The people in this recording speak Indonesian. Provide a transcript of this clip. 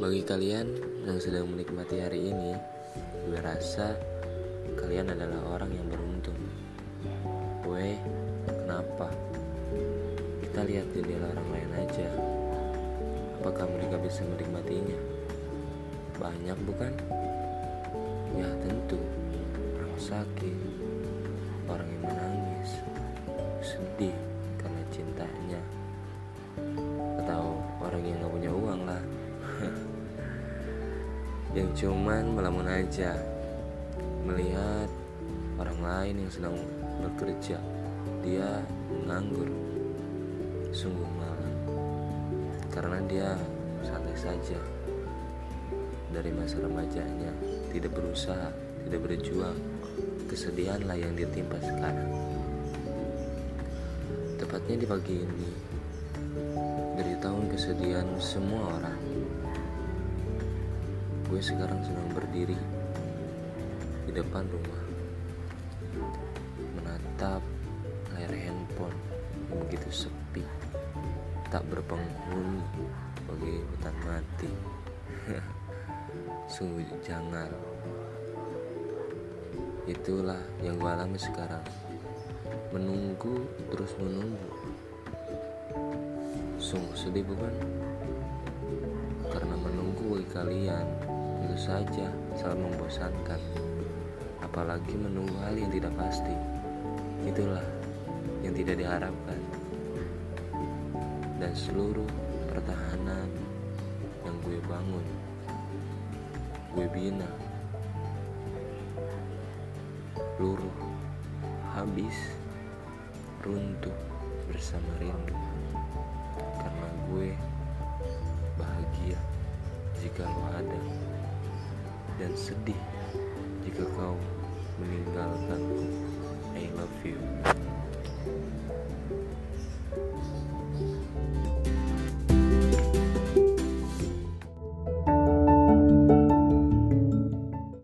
Bagi kalian yang sedang menikmati hari ini, gue rasa kalian adalah orang yang beruntung. Gue, kenapa? Kita lihat jendela orang lain aja. Apakah mereka bisa menikmatinya? Banyak bukan? Ya tentu. Orang sakit, orang yang menangis, sedih yang cuman melamun aja. Melihat orang lain yang sedang bekerja. Dia menganggur sungguh malam. Karena dia santai saja. Dari masa remajanya tidak berusaha tidak berjuang. Kesedihanlah yang ditimpa sekarang. Tepatnya di pagi ini dari tahun kesedihan semua orang gue sekarang sedang berdiri di depan rumah. Menatap layar handphone begitu sepi. Tak berpenghuni bagi hutan mati. Sungguh jangan itulah yang gue alami sekarang. Menunggu terus menunggu. Sungguh sedih bukan? Karena menunggu kalian tentu saja sangat membosankan. Apalagi menunggu hal yang tidak pasti. Itulah yang tidak diharapkan. Dan seluruh pertahanan yang gue bangun gue bina luruh habis runtuh bersama rindu. Karena gue bahagia jika lo ada dan sedih jika kau meninggalkanku. I love you